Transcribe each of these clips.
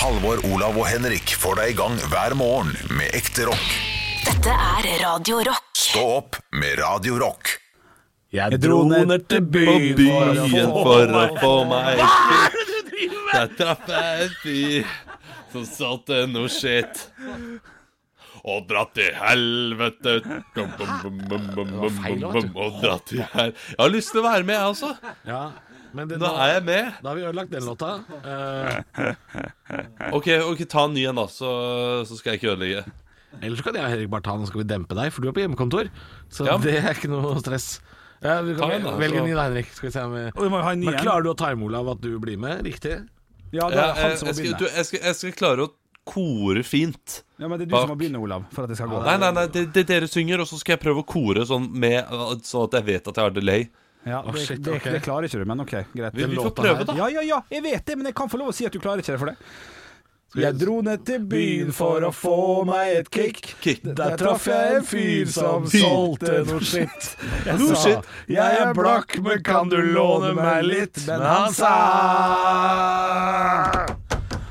Halvor, Olav og Henrik får deg i gang hver morgen med ekte rock. Dette er Radio Rock. Stå opp med Radio Rock. Jeg dro ned til byen, byen for å få meg. Der traff jeg en fyr som solgte noe skitt. Og dratt til helvete. Bum, bum, bum, bum, bum, bum, feil bum, bum, Og dratt til her Jeg har lyst til å være med, jeg også. Ja, men det, Nå er jeg med. Da har vi ødelagt den låta. Uh, Ok, ok, ta en ny en, da, så, så skal jeg ikke ødelegge. ellers så kan jeg og Henrik bare ta den, så skal vi dempe deg, for du er på hjemmekontor. Så Ja. det er ikke noe stress. Ja, vi kan en, velge en ny da, Henrik. Skal vi se om vi... Vi må ha en ny Men klarer du å time, Olav, at du blir med? Riktig? Ja, det er han som må begynne. du, jeg, skal, jeg skal klare å kore fint. Ja, men det er du Bak. som må begynne, Olav, for at det skal gå. Nei, nei, nei, det, det dere synger, og så skal jeg prøve å kore sånn med Sånn at jeg vet at jeg har delay. Ja, det, shit, det, okay. det klarer ikke du, men ok, greit. Vi, vi får prøve, da. Ja, ja, ja, jeg vet det, men jeg kan få lov å si at du klarer ikke det for det. Jeg dro ned til byen for å få meg et kick. Kick. Der traff jeg en fyr som solgte noe skitt. Jeg no sa shit. jeg er blakk, men kan du låne meg litt? Men han sa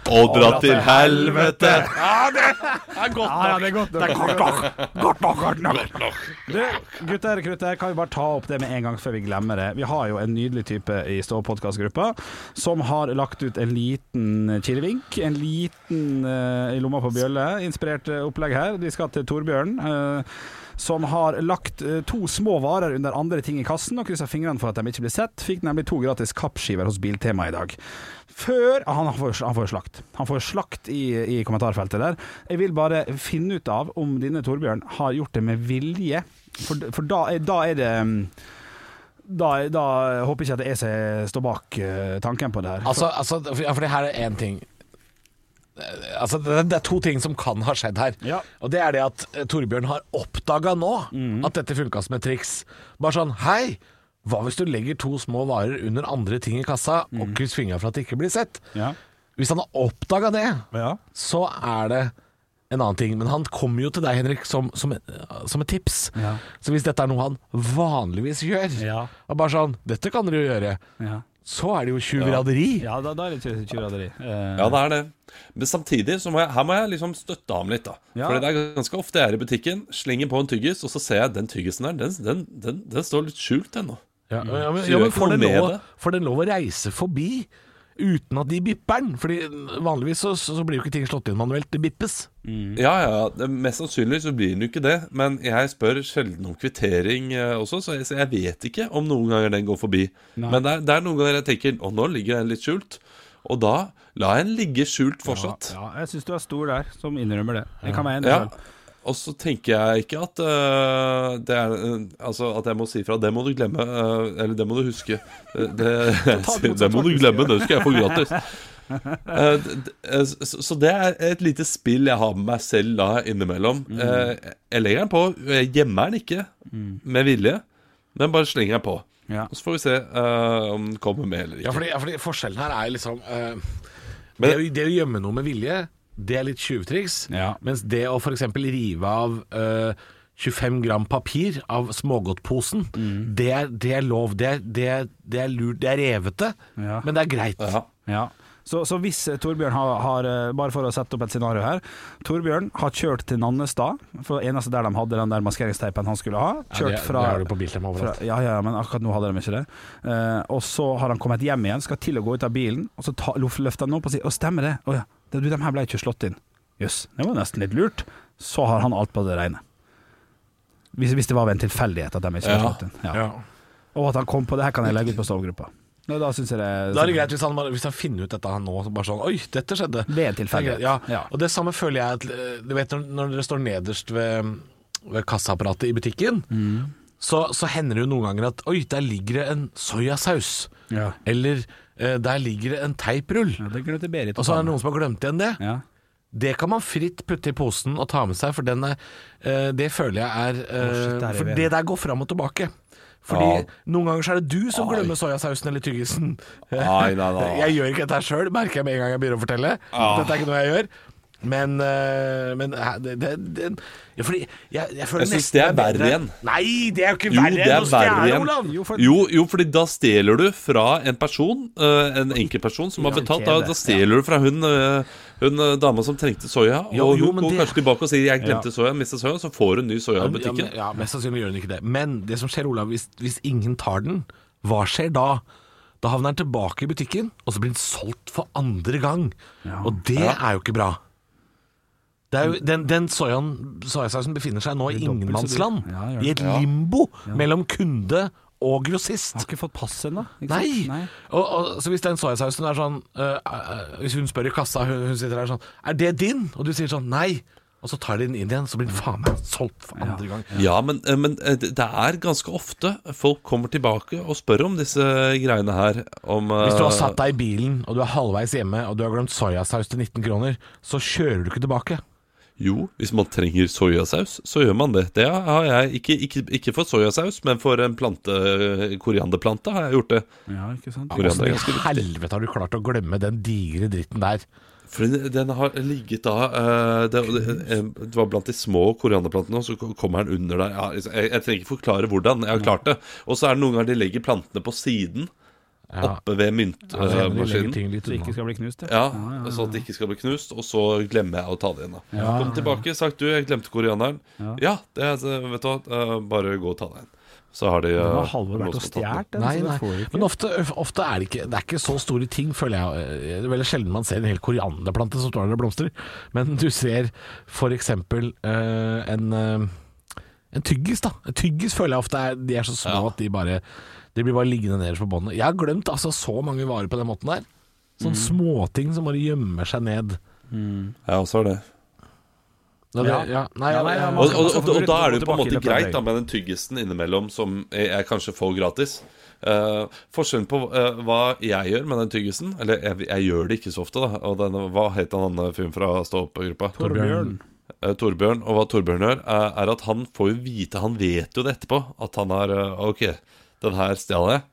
Og dra til helvete! Ja, ja, det er godt nok. Det er godt nok. Godt nok, godt nok. Du, gutter, krutter, kan vi bare ta opp det med en gang før vi glemmer det. Vi har jo en nydelig type i Stå podkastgruppa som har lagt ut en liten Kirvink, En liten uh, i lomma på bjølle, inspirert eh, opplegg her. De skal til Torbjørn. Uh, som har lagt to små varer under andre ting i kassen og kryssa fingrene for at de ikke blir sett. Fikk nemlig to gratis kappskiver hos Biltema i dag. Før Han får, han får slakt. Han får slakt i, i kommentarfeltet der. Jeg vil bare finne ut av om denne Torbjørn har gjort det med vilje, for, for da, da er det mm, da, da håper jeg ikke at som står bak eh, tanken på det her. Altså, altså for det her er én ting. Altså, det, er to ting som kan ha skjedd her. Ja. Og det er det at eh, Torbjørn har oppdaga nå at dette funka som et triks. Bare sånn Hei, hva hvis du legger to små varer under andre ting i kassa og krysser fingra for at det ikke blir sett? ja. Hvis han har oppdaga det, Ja. så er det en annen ting. Men han kommer jo til deg, Henrik, som, som, som et tips. Ja. Så hvis dette er noe han vanligvis gjør, Ja. og bare sånn Dette kan dere jo gjøre. Ja, Så er det jo tjuvraderi. ja da, da er det tju- tjuvraderi. Eh, Ja, det er det. Men samtidig så må jeg, her må jeg liksom støtte ham litt. da Ja. Fordi det er ganske ofte jeg er i butikken, slenger på en tyggis, og så ser jeg den tyggisen der, den, den, den, den står litt skjult ennå. Ja, ja, men, ja, men får den lov, får den lov å reise forbi uten at de bipper den? Fordi vanligvis så, så blir jo ikke ting slått inn manuelt, det bippes. Ja, ja, mest sannsynlig så blir den jo ikke det. Men jeg spør sjelden om kvittering eh, også, så jeg, så jeg vet ikke om noen ganger den går forbi. Nei. Men det er, det er noen ganger jeg tenker Å, nå ligger den litt skjult. Og da lar jeg den ligge skjult fortsatt. Ja, jeg syns du er stor der, som innrømmer det. Jeg kan være enig Ja. Og så tenker jeg ikke at uh, det er uh, Altså at jeg må si fra. Det må du glemme. Uh, eller det må du huske. Det, det, det må du glemme, det skal jeg få gratis. Så, det er et lite spill jeg har med meg selv da innimellom. Eh, jeg legger den på. Jeg gjemmer den ikke med vilje, men bare slenger den på. Ja. Og så får vi se om den kommer med eller ikke. Ja, fordi, ja, fordi forskjellen her er liksom eh, Men- det, det å gjemme noe med vilje, det er litt tjuvtriks. Ja. Mens det å f.eks. rive av eh, 25 gram papir av smågodtposen, Mm. det, er, det er lov. Det er, det, er, det er lurt. Det er revete, Ja. men det er greit. Ja. Ja. Så, så hvis Torbjørn har, har eh, Bare for å sette opp et scenario her. Torbjørn har kjørt til Nannestad, for det eneste der de hadde den der maskeringsteipen han skulle ha. Ja, det, fra, det har du på bilen fra overalt. Ja, ja, men akkurat nå hadde de ikke det. Eh, og så har han kommet hjem igjen, skal til å gå ut av bilen, og så ta, løfter han opp og sier 'Å, stemmer det? Å ja, det, du, de her ble ikke slått inn'. Jøss, det var nesten litt lurt. Så har han alt på det rene. Hvis, hvis det var ved en tilfeldighet at de ikke ble slått inn. Ja. Ja. Og at han kom på det her kan jeg legge ut på sovegruppa. Ja, Da det Da er det greit hvis han, hvis han finner ut dette her nå, så bare sånn Oi, dette skjedde. Ved en tilfeldighet. Ja. Ja. Og det samme føler jeg at eh, Du vet når, dere står nederst ved, ved kassaapparatet i butikken, Mm. så, så hender det jo noen ganger at Oi, der ligger det en soyasaus. Ja. Eller der ligger det en teiprull. Ja, det glemte Berit å Og så ta er det med. noen som har glemt igjen det. Ja. Det kan man fritt putte i posen og ta med seg, for den er, eh, det føler jeg er eh, shit, der er For vi det der går fram og tilbake. Fordi Ja. noen ganger så er det du som glemmer soyasausen eller tyggisen. Nei, nei, nei. Jeg gjør ikke dette sjøl, merker jeg med en gang jeg begynner å fortelle. Dette er ikke noe jeg gjør. Men, eh, men eh, det, det, det ja, fordi jeg, jeg føler Jeg syns det er verre igjen. Nei, det er jo ikke Jo, verre det enn å stjele, igjen. Olav. Jo, for- Jo, jo, fordi da stjeler du fra en person, eh, en enkeltperson som har betalt. Da, da stjeler du fra hun, hun dama som trengte soya. Jo, og jo, hun men går det- kanskje tilbake og sier 'jeg glemte soya', mistet soya, så får hun ny soya i Ja, butikken. men, ja, Mest sannsynlig gjør hun ikke det. Men det som skjer, Olav, hvis, hvis ingen tar den, hva skjer da? Da havner den tilbake i butikken, og så blir den solgt for andre gang. Og det er jo ikke bra. Det er jo, den den soyaen, soyasausen befinner seg nå i ingenmannsland. Ja, I et limbo mellom kunde og grossist. Jeg har ikke fått pass ennå. Nei! Nei! Og, og, så hvis den soyasausen er sånn uh, uh, Hvis hun spør i kassa, hun, hun sitter der sånn Er det din? Og du sier sånn Nei. Og så tar de den inn igjen, så blir den faen meg solgt for andre gang. Ja, men, eh, men det er ganske ofte folk kommer tilbake og spør om disse greiene her. Om, Hvis du har satt deg i bilen, og du er halvveis hjemme, og du har glemt soyasaus til 19 kroner, så kjører du ikke tilbake. Jo, hvis man trenger soyasaus, så gjør man det. Det har jeg ikke, ikke, ikke for soyasaus, men for en plante, korianderplante har jeg gjort det. Ja, ikke sant? Koriander Hvordan i helvete har du klart å glemme den digre dritten der? For den, har ligget da eh, det, det, eh, det var blant de små korianderplantene, og så kommer den under der. Ja, jeg, jeg trenger ikke forklare hvordan, jeg har klart det. Og så er det noen ganger de legger plantene på siden, Ja. oppe ved myntmaskinen. Ja, Så det ikke skal bli knust, Ja, så at det ikke skal bli knust, og så glemmer jeg å ta det igjen. da Kom tilbake, sagt du, jeg glemte koreaneren. Ja, det er, vet du hva, eh, bare gå og ta deg igjen. Så har de Nå eh, har Halvor vært og stjålet den. Nei, nei. Men ofte, ofte er det ikke Det er ikke så store ting, føler jeg. Det er veldig sjelden man ser en hel korianderplante som står der og blomstrer. Men du ser for eksempel eh, en eh, En tyggis, da. En tyggis føler jeg ofte er De er så små Ja. at de bare De blir bare liggende nederst på båndet. Jeg har glemt altså så mange varer på den måten der. Sånne småting som bare gjemmer seg ned. Jeg også har det. Ja, det, Ja. ja. Nei, Ja, nei, ja, Og, og, og, og da er det jo på en måte greit da med den tyggisen innimellom som jeg, jeg kanskje får gratis. Uh, forskjellen på uh, hva jeg gjør med den tyggisen Eller jeg, jeg gjør det ikke så ofte, da. Og den, hva het han andre fyren fra Stå opp-gruppa? Torbjørn. Eh, Torbjørn. Og hva Torbjørn gjør, er, er at han får jo vite Han vet jo det etterpå. At han har eh, Ok, den her stjal jeg.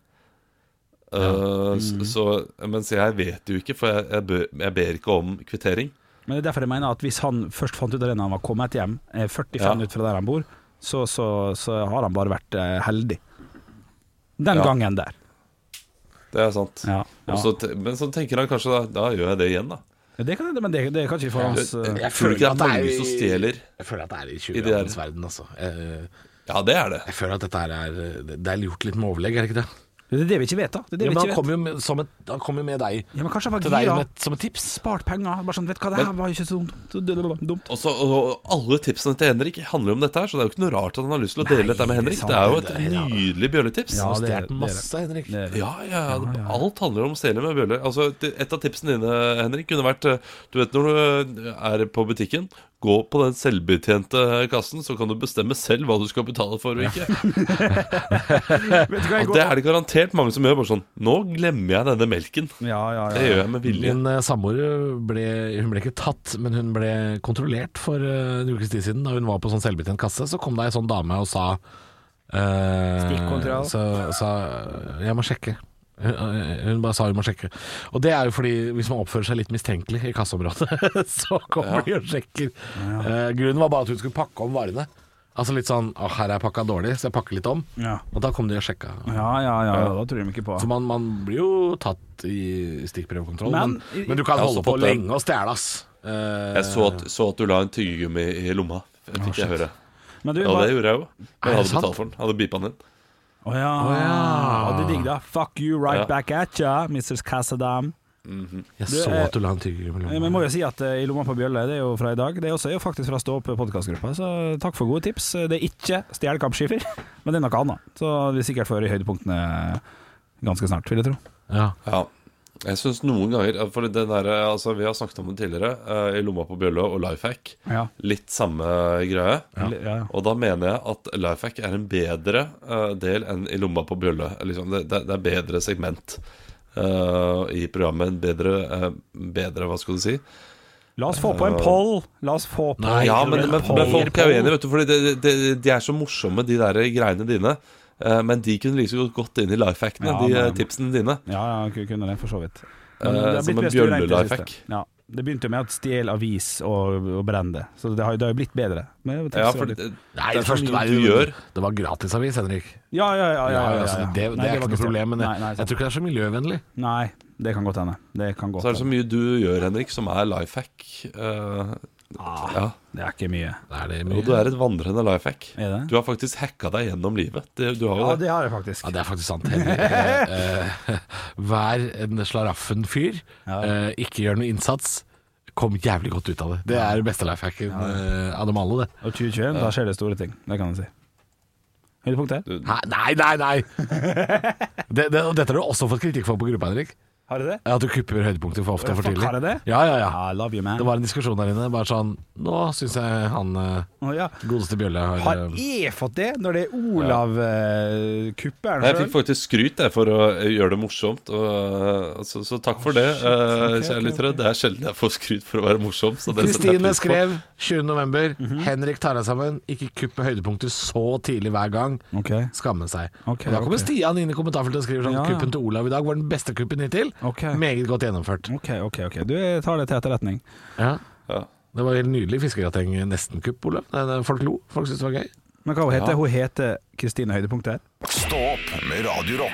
Eh, mm. så, mens jeg vet jo ikke, for jeg, jeg, bør, jeg ber ikke om kvittering. Men det er derfor jeg mener at hvis han først fant ut av det når han var kommet hjem, eh, 45 Ja. minutter fra der han bor, så, så, så har han bare vært eh, heldig. Den Ja. gangen der. Det er sant. Ja, ja. Også, men så tenker han kanskje da Da gjør jeg det igjen, da. Ja, Det kan hende, men det, det kan ikke få hans Jeg, Jeg Tror du ikke det er mange som stjeler? Jeg føler at det er i I de 20-årenes verden, altså. Jeg, Ja, det er det. jeg føler at dette her er Det er gjort litt med overlegg, er det ikke det? Det er det vi ikke vet, da. Det er det Ja, vi men ikke han vet. kom jo med, som et, han kom jo med deg Ja, men kanskje han var til deg gira. med, som et tips. Spart penger. Bare sånn, vet du hva, det her var jo ikke så dumt. Så dumt. dumt. Og, så, og alle tipsene til Henrik handler jo om dette her, så det er jo ikke noe rart at han har lyst til å dele dette med Henrik. Det er jo det et er nydelig bjølletips. Ja, det er- masse, Henrik. Det er det. Ja, ja, alt handler om å stjele med bjøller. Altså, et av tipsene dine, Henrik, kunne vært eh, Du vet når du eh, er på butikken, gå på den selvbetjente kassen, så kan du bestemme selv hva du skal betale for og ikke. Og det er det garantert mange som gjør. Bare sånn Nå glemmer jeg denne melken. Ja, ja, Det gjør jeg med vilje. Min eh, samboer ble, hun ble ikke tatt, men hun ble kontrollert for eh, en ukes tid siden. Da hun var på sånn selvbetjent kasse, så kom det ei sånn dame og sa eh, Stikkontroll. Så sa 'jeg må sjekke'. Hun, hun bare sa hun må sjekke. Og det er jo fordi hvis man oppfører seg litt mistenkelig i kasseområdet, så kommer de og sjekker. Eh, grunnen var bare at hun skulle pakke om varene. Altså litt sånn 'Å, her er pakka dårlig, så jeg pakker litt om'. Ja. Og da kom de og sjekka. Ja, ja, ja, da tror de ikke på. Så man, man blir jo tatt i stikkprøvekontroll. Men- Men, men, du kan holde på lenge og stjele, ass. Eh, Jeg så at, så at du la en tyggegummi i lomma. Fikk jeg høre. Men du, Ja, det gjorde jeg jo. Jeg hadde betalt for den. Hadde beepa den inn. Å ja. Oh, ja. Og det er digg, da. Fuck you right Ja. back at ya, Mrs. Cassadam. jeg du, så eh, at du la en tyggegummi i Men jeg må jo si at uh, I lomma på bjølle, det er jo fra i dag. Det er også, er jo faktisk fra Stå opp podkastgruppa, så takk for gode tips. Det er ikke stjelkampskiver, men det er noe annet. Så vi sikkert får høre i høydepunktene ganske snart, vil jeg tro. Ja. Ja. Jeg syns noen ganger For den der, altså, Vi har snakket om det tidligere. Uh, I lomma på bjølle og Lifehack. Ja. Litt samme greie. Ja. Ja. Og da mener jeg at Lifehack er en bedre uh, del enn i lomma på bjølle. Liksom, det, det, er bedre segment uh, i programmet. Bedre, bedre Hva skal du si? La oss få på en poll! La oss få på Nei, Ja, men, men, men folk er uenige, vet du. For de, de, de er så morsomme, de der greiene dine. Eh, men de kunne like liksom godt gått inn i lifehackene, Ja, de eh, men- tipsene dine. Ja, ja, kunne det, for så vidt. Eh, det som en bjølle-lifehack. siste. Ja. Det begynte jo med at stjel avis og, og brenne det, så det har, jo- det har jo blitt bedre. Ja, for det, Nei, det første var du jo- gjør. Det var gratisavis, Henrik. ja, ja, ja, ja, ja, ja, altså, ja. Det, det Nei, er ikke var noe problem, men nei, jeg, nei, jeg tror ikke det er så miljøvennlig. Nei, det kan godt hende. Det kan godt Så er det så mye du gjør, Henrik, som er life hack. Eh, Ah, ja. Det er ikke mye. Det er det Og mye. du er et vandrende life hack. Du har faktisk hacka deg gjennom livet. Det, du har Ja, det. det har jeg faktisk. Ja, det er faktisk sant. Henrik. Eh, eh, Vær en slaraffen-fyr. Eh, ikke gjør noe innsats. Kom jævlig godt ut av det. Det er beste life hacken eh, av dem alle, det. Og 2021, da skjer det store ting. Det kan jeg si. Høydepunkt her? Hæ? Nei, nei, nei! det, det, dette har du også fått kritikk for på gruppa, Henrik. Har du det? At du kupper høydepunkter for ofte og for tidlig. har jeg det? Ja, ja, ja. I love you, man. Det var en diskusjon der inne. Bare sånn Nå syns jeg han oh, ja. godeste Bjølle har Har eh, jeg fått det, når det er Olav uh, kupperen Jeg fikk faktisk skryt der for å eh, gjøre det morsomt, og, eh, så, så takk for det, eh, ok, kjære lyttere. Det er sjelden jeg får skryt for å være morsom. Kristine skrev 20. november -hmm. Henrik tar deg sammen. Ikke kupp med høydepunkter så tidlig hver gang. Okay. Skamme seg. Okay, og da kommer. Stian inn i kommentarfeltet og skriver sånn Ja, ja. Kuppen til Olav i dag var den beste kuppen hittil. Ok. Meget godt gjennomført. Ok, ok, ok. Du, tar det til etterretning. Ja. Ja. Det var helt nydelig fiskegrateng. Nesten-kupp, Olav. Folk lo. Folk syntes det var gøy. Men hva hun heter Ja. hun? heter Kristine Høydepunkter? Stå opp med Radio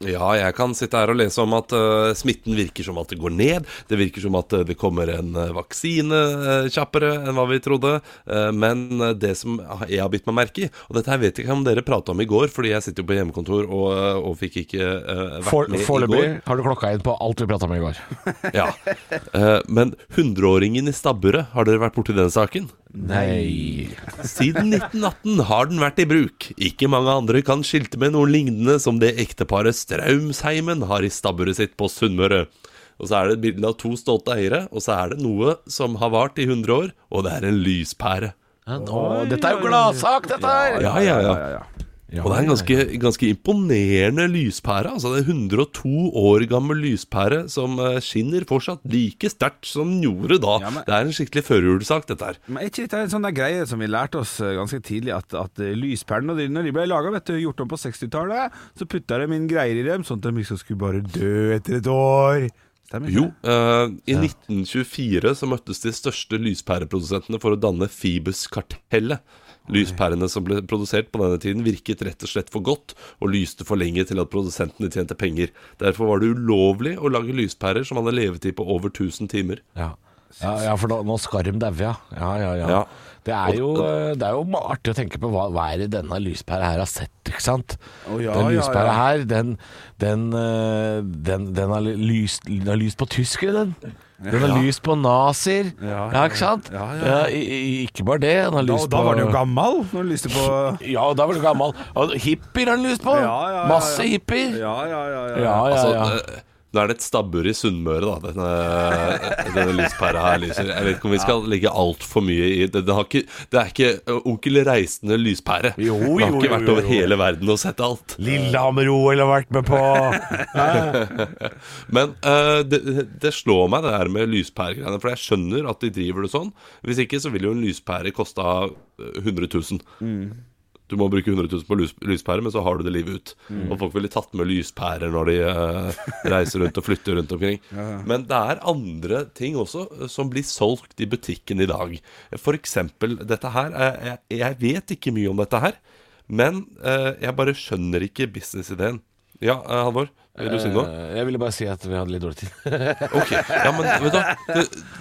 Ja, jeg kan sitte her og lese om at uh, smitten virker som at det går ned. Det virker som at uh, det kommer en uh, vaksine kjappere enn hva vi trodde. Men det som jeg har bitt meg merke i, og dette her vet jeg ikke om dere prata om i går, fordi jeg sitter jo på hjemmekontor og, og fikk ikke vært For, med i Foreløpig går. har du klokka inn på alt vi prata om i går. Ja. Men 100-åringen i stabburet, har dere vært borti den saken? Nei Siden 1918 har den vært i bruk. Ikke mange andre kan skilte med noe lignende som det ekteparet Straumsheimen har i stabburet sitt på Sunnmøre. Og så er det et bilde av to stolte eiere, og så er det noe som har vart i 100 år, og det er en lyspære. Å, dette er jo gladsak, dette her! Ja, ja, ja. ja. Ja, Og det er en ganske, ganske imponerende lyspære. Altså Det er 102 år gammel lyspære som eh, skinner fortsatt like sterkt som den gjorde da. Ja, men- Det er en skikkelig førjulssak, dette her. Men er ikke dette en sånn der greie som vi lærte oss eh, ganske tidlig, at, at eh, lyspærene når de, når de ble laga, gjort om på 60-tallet, så putta de inn greier i dem, sånn at de liksom skulle bare dø etter et år. Jo, eh, i 1924 så møttes de største lyspæreprodusentene for å danne Phoebus-kartellet. Lyspærene som ble produsert på denne tiden virket rett og slett for godt, og lyste for lenge til at produsentene tjente penger. Derfor var det ulovlig å lage lyspærer som hadde levetid på over 1000 timer. Ja, ja, ja for nå, nå skal de daue, ja. Ja, ja, ja. Ja. Det, er jo, det er jo artig å tenke på hva, hva er det denne lyspæra her har sett, ikke sant? Oh, ja, den ja, lyspæra ja. her, den, den, eh, den, den har lyst, den har lyst på tyskere, den. Den har lyst på nazier. Ja, Ja, ikke sant? ikke bare det. Den har Da, på da var den jo gammel, når den lyste på Ja, da var den gammel. Og hippier har den lyst på. Ja, ja, ja, ja. Masse hippier. Ja, ja, ja. ja. Ja, ja, Altså, ja. eh, nå er det et stabbur i Sunnmøre, da, denne, denne lyspæra her lyser. Jeg vet ikke om vi skal legge altfor mye i det. Det, har ikke, det er ikke Onkel Reisende lyspære. Jo, Det har ikke jo, vært over jo. hele verden og sett alt. Lillehammer-OL har vært med på. Men uh, det, det slår meg det her med lyspæregreiene, for jeg skjønner at de driver det sånn. Hvis ikke så vil jo en lyspære kosta 100 000. Du må bruke 100 000 på lys, lyspære, men så har du det livet ut. Og folk ville tatt med lyspærer når de uh, reiser rundt og flytter rundt omkring. Men det er andre ting også eh, som blir solgt i butikken i dag. For eksempel dette her. Jeg, jeg vet ikke mye om dette her, men uh, jeg bare skjønner ikke businessideen. Ja, Halvor? Vil du si noe? Eh, Jeg ville bare si at vi hadde litt dårlig tid. Ok, ja, men vet du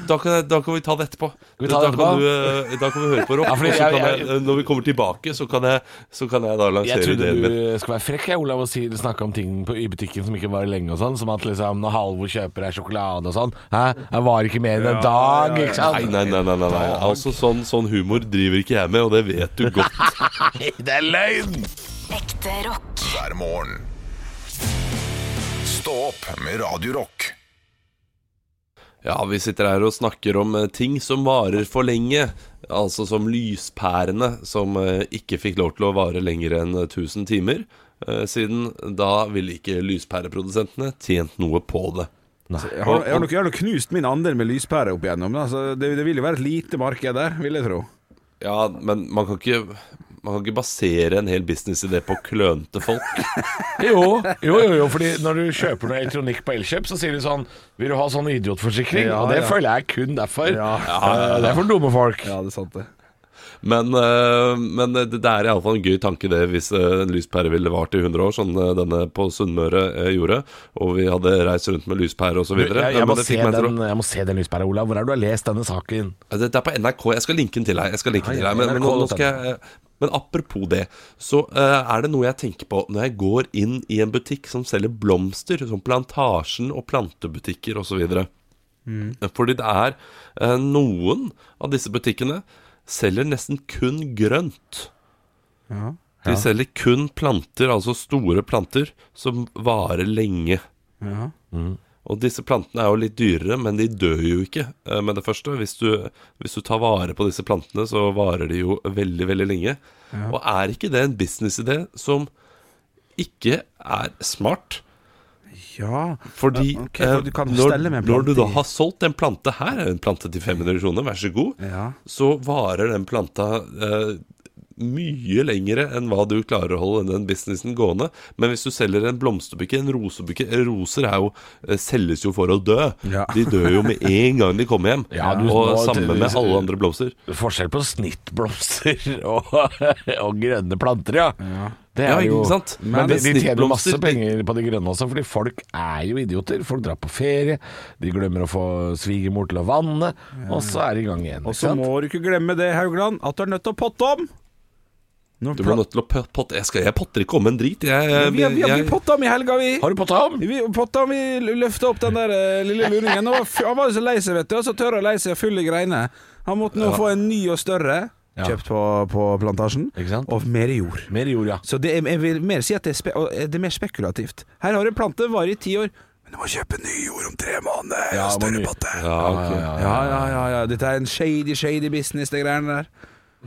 da kan, jeg, da kan vi ta det etterpå. vi ta det da, kan du, eh, da kan vi høre på rock. Ja, fordi så jeg- kan jeg, jeg- når vi kommer tilbake, så kan jeg, så kan jeg da Jeg lansere trodde ideen du min. skulle være frekk, jeg, Olav, og si, snakke om ting på, i butikken som ikke var lenge og sånn. Som at liksom når Halvor kjøper deg sjokolade og sånn. Hæ? Jeg var ikke mer enn en dag, ikke sant? Nei, nei, nei, nei, nei, nei. Altså, sånn, sånn humor driver ikke jeg med, og det vet du godt. Det er løgn! Ekte rock. hver morgen. Stå opp med Radiorock. Ja, vi sitter her og snakker om eh, ting som varer for lenge. Altså som lyspærene, som eh, ikke fikk lov til å vare lenger enn 1000 timer. Eh, Siden da ville ikke lyspæreprodusentene tjent noe på det. Jeg har, jeg, har nok, jeg har nok knust min andel med lyspære opp igjennom. Altså, det, det vil jo være et lite marked der, vil jeg tro. Ja, men man kan ikke Man kan ikke basere en hel businessidé på klønete folk. Jo, jo, jo, jo, fordi når du kjøper noe elektronikk på Elkjøp, så sier de sånn Vil du ha sånn idiotforsikring? Ja, og det ja. føler jeg er kun derfor. Ja. Eh, Det er for dumme folk. Ja, det er sant, det. Men, eh, men det, er iallfall en gøy tanke, det, hvis eh, en lyspære ville vart i 100 år, sånn denne på Sunnmøre gjorde, og vi hadde reist rundt med lyspære osv. Jeg, jeg, må den, jeg må se den lyspæra, Olav. Hvor er det du har lest denne saken? Det, det er på NRK. Jeg skal linke den til deg. Jeg skal linke den til deg men, men, nå, nå skal jeg, men apropos det, så uh, er det noe jeg tenker på når jeg går inn i en butikk som selger blomster, som Plantasjen og plantebutikker osv. Mm. Fordi det er uh, noen av disse butikkene selger nesten kun grønt. De selger kun planter, altså store planter, som varer lenge. Ja. Og disse plantene er jo litt dyrere, men de dør jo ikke eh, med det første. Hvis du, hvis du tar vare på disse plantene, så varer de jo veldig, veldig lenge. Og er ikke det en businessidé som ikke er smart? ja. Fordi okay, for du eh, kan når, når du da har solgt en plante her, en plante til 500 kroner, vær så god, Ja. så varer den planta eh, mye lengre enn hva du klarer å holde den businessen gående. Men hvis du selger en blomsterbukke, en rosebukke Roser er jo, eh, selges jo for å dø. Ja. De dør jo med en gang de kommer hjem. Ja, du- og nå- sammen med alle andre blomster. Forskjell på snittblomster og, og grønne planter, ja. Det er jo, ikke sant? Men, Men de, de tjener masse penger på de grønne også, fordi folk er jo idioter. Folk drar på ferie, de glemmer å få svigermor til å vanne, og så er de i gang igjen. Og så må du ikke glemme det, Haugland, at du er nødt til å potte om. Når Du blir nødt til å potte Jeg, skal, jeg potter ikke om en drit. Jeg, jeg, vi, har- vi, vi potta om i helga, vi. Har du potta om? Vi potta om, vi løfta opp den der eh, lille luringen. Og Han var jo så lei seg, vet du. Og så tørr og lei seg, full i greiene. Han måtte nå få en ny og større. Ja. Kjøpt på, på plantasjen. Ikke sant? Og mer jord. Mer jord, ja. Så det er, jeg vil mer si at det er, spe, det er mer spekulativt. Her har du en plante, varer i ti år. Men du må kjøpe ny jord om tre måneder. Ja, større ny- potte. ja, okay. Ja, ja, ja, ja. Dette er en shady, shady business, de greiene der.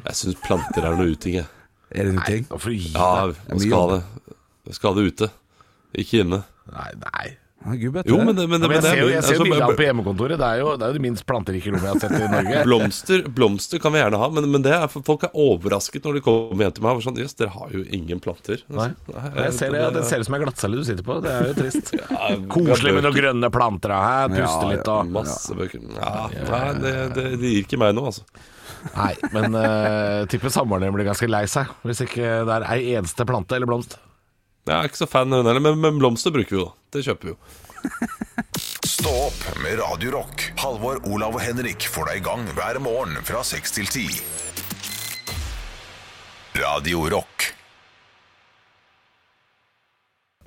jeg syns planter er noe uting, jeg. Er det noe ting? Nå får du gi Ja, deg. man skal ha det. Man skal ha det ute. Ikke inne. Nei, nei. Ja, Gud, vet Jo, det. men, det, men, det, Men jeg men det ser jo, jeg ser jo altså, bilder av på hjemmekontoret. Det er jo det, er jo det minst planterike rommet jeg har sett i Norge. Blomster, blomster kan vi gjerne ha, men, men det er, folk er overrasket når de kommer hjem til meg. og Sånn, Jøss, dere har jo ingen planter. Nei. Jeg ser det, det ser ut som en glattcelle du sitter på. Det er jo trist. Ja, Koselig med noen grønne planter her. Puste Ja, litt og Masse bøker. Ja, nei, det, det, det gir ikke meg noe, altså. Nei, men uh, tipper samboeren din blir ganske lei seg hvis ikke det er ei eneste plante eller blomst. Jeg er ikke så fan av hun heller, men, men blomster bruker vi jo. Det kjøper vi jo. Stå opp med Radio Rock. Halvor, Olav og Henrik får deg i gang hver morgen fra 6 til 10. Radio Rock.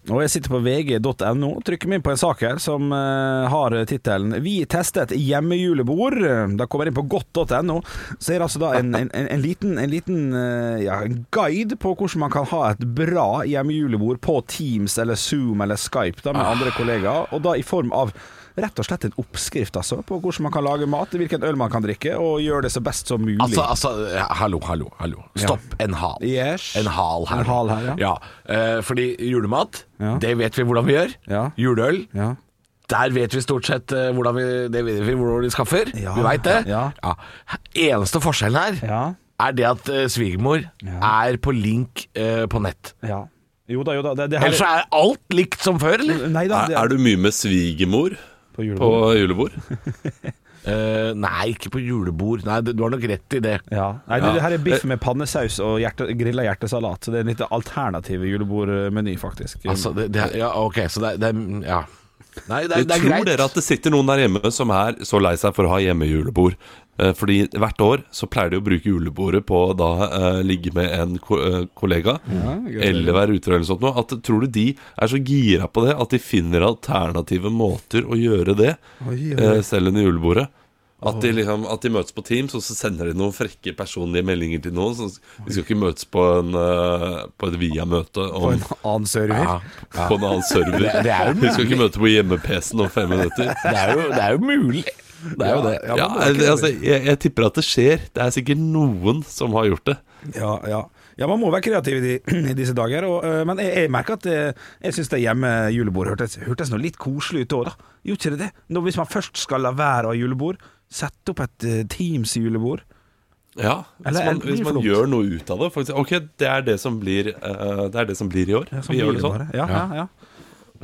Og jeg sitter på vg.no, og trykker meg inn på en sak her som uh, har tittelen 'Vi testet hjemmejulebord'. Da kommer jeg inn på godt.no, så er det altså da en, en, en, en liten, en liten uh, ja, guide på hvordan man kan ha et bra hjemmejulebord på Teams eller Zoom eller Skype da, med andre kollegaer, og da i form av Rett og slett en oppskrift altså, på hvordan man kan lage mat, hvilken øl man kan drikke, og gjøre det så best som mulig. Altså, altså hallo, hallo, hallo. Stopp en hal. Yes. En hal her. En hal her, ja. eh, fordi julemat, Ja. det vet vi hvordan vi gjør. Ja. Juleøl, ja. der vet vi stort sett eh, hvordan vi, det vet vi hvordan vi skaffer. Ja, Vi veit det. ja. Eneste forskjellen her Ja. er det at eh, svigermor er på link på nett. ja. Jo da, jo da. Det, det her Ellers er alt likt som før, eller? Nei da. Er, er du mye med svigermor på på julebord. julebord? Eh, nei, ikke på julebord. Nei, du har nok rett i det. Ja. Nei, det, her er biff med pannesaus og hjerte, grilla hjertesalat. Så det er en litt alternativ julebordmeny, faktisk. Altså, det, det, ja, ok, så det, det Ja. Nei, det, er- det er tror greit. dere at det sitter noen der hjemme som er så lei seg for å ha hjemmejulebord? Eh, Fordi hvert år så pleier de å bruke julebordet på å da uh, ligge med en ko uh, kollega. eller være ute eller sånt noe. At, tror du de er så gira på det at de finner alternative måter å gjøre det Oi, eh, selv under julebordet? At de, liksom, at de møtes på Teams, og så sender de noen frekke personlige meldinger til noen. Så de skal ikke møtes på, en, eh, på et via-møte På en annen server. Ja, ja. på en annen server. Det- det vi skal ikke møte på hjemme-PC-en om fem minutter. Det er jo, det er jo mulig. Det er jo det. Ja, altså, jeg, jeg tipper at det skjer. Det er sikkert noen som har gjort det. Ja, ja. ja, man må være kreativ i, de, disse dager. Og, øh, men jeg, jeg merker at øh, jeg syns det hjemme julebordet hørtes, hørtes noe litt koselig ut òg, da. Gjorde ikke det det? Nå, hvis man først skal la være å ha julebord, sett opp et øh, Teams-julebord. Ja, hvis Eller man, hvis man gjør noe ut av det. Faktisk, ok, det er det som blir, uh, det er det som blir i år. Sånn vi gjør det sånn. bare. Ja, ja, ja.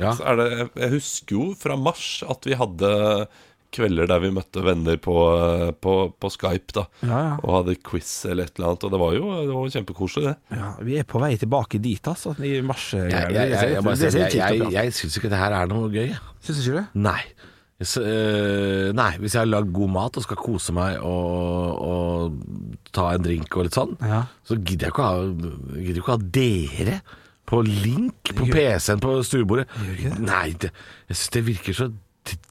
Ja. Så er det, jeg husker jo fra mars at vi hadde kvelder der vi møtte venner på, eh, på, på Skype da Ja, ja. og hadde quiz eller et eller annet. Og det var jo det var kjempekoselig, det. ja. Vi er på vei tilbake dit, altså. I mars. Jeg, jeg, jeg, jeg, jeg, jeg, jeg, jeg syns ikke det her er noe gøy. Syns du ikke det? Nei. Så, øh, nei, hvis jeg har lagd god mat og skal kose meg og, og ta en drink og litt sånn, Ja. så gidder jeg ikke å ha, gidder ikke å ha dere på link på PC-en på stuebordet. Nei, det, jeg syns det virker så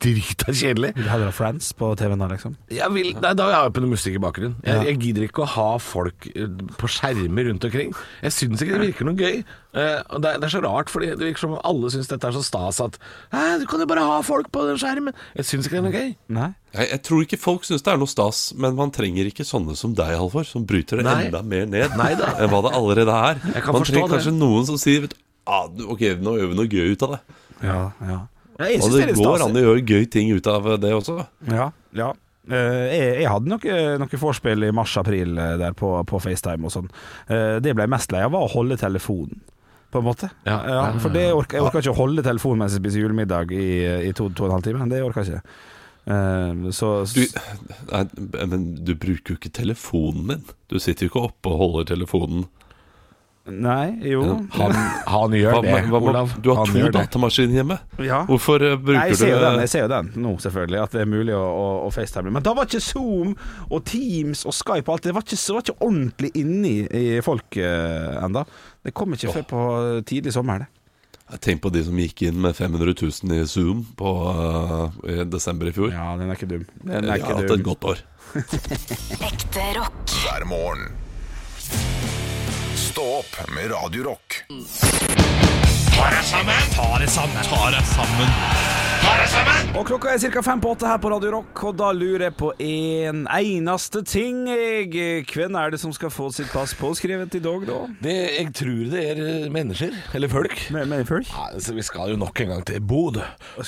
drita kjedelig. Vil du heller ha Friends på TV-en da, liksom? Jeg vil, nei, da har jeg på noe musikk i bakgrunnen. Jeg, jeg gidder ikke å ha folk eh, på skjermer rundt omkring. Jeg syns ikke det virker noe gøy. Uh, og det, er- det er så rart, fordi det virker som om alle syns dette er så stas at du kan jo bare ha folk på den skjermen. Jeg syns ikke det er noe gøy. Nei? Jeg, jeg tror ikke folk syns det er noe stas, men man trenger ikke sånne som deg, Halvor, som bryter det Nei. enda mer ned enn hva det allerede er. Jeg kan man trenger det. kanskje noen som sier vet, ah, Ok, nå gjør vi noe gøy ut av det. Ja, ja. Ja jeg Og det det er går an å gjøre gøy ting ut av det også. Ja, ja. Eh, jeg, jeg hadde noe, noe vorspiel i mars-april eh, der på, på FaceTime og sånn. Eh, det ble jeg mest lei av, var å holde telefonen. På en måte. Ja. for det orker, jeg orker ikke å holde telefonen mens jeg spiser julemiddag i, i to, to og en halv time. Det orker jeg ikke. Uh, så Du, nei, men du bruker jo ikke telefonen din. Du sitter jo ikke oppe og holder telefonen. Nei, jo. Han, han gjør Hva, det, hva, hva, Olav. du har Han to datamaskiner hjemme. Ja. Hvorfor bruker Nei, jeg ser du den, jeg ser jo den nå, selvfølgelig, at det er mulig å, å, å FaceTime. Men da var ikke Zoom og Teams og Skype og alt det var ikke, det var ikke ordentlig inni i folk uh, enda. Det kom ikke før på tidlig sommer, det. Tenk på de som gikk inn med 500 000 i Zoom på, uh, i desember i fjor. Ja, den er ikke dum. Den Jeg er har ikke hatt et godt år. Ekte rock. hver morgen. Stå opp med Radio Rock. Og klokka er ca. fem på åtte her på Radio Rock, og da lurer jeg på en eneste ting. Jeg, hvem er det som skal få sitt pass påskrevet i dag, da? Det, jeg tror det er eh, mennesker, eller folk. Men, men folk? Ja, altså, vi skal jo nok en gang til Bodø.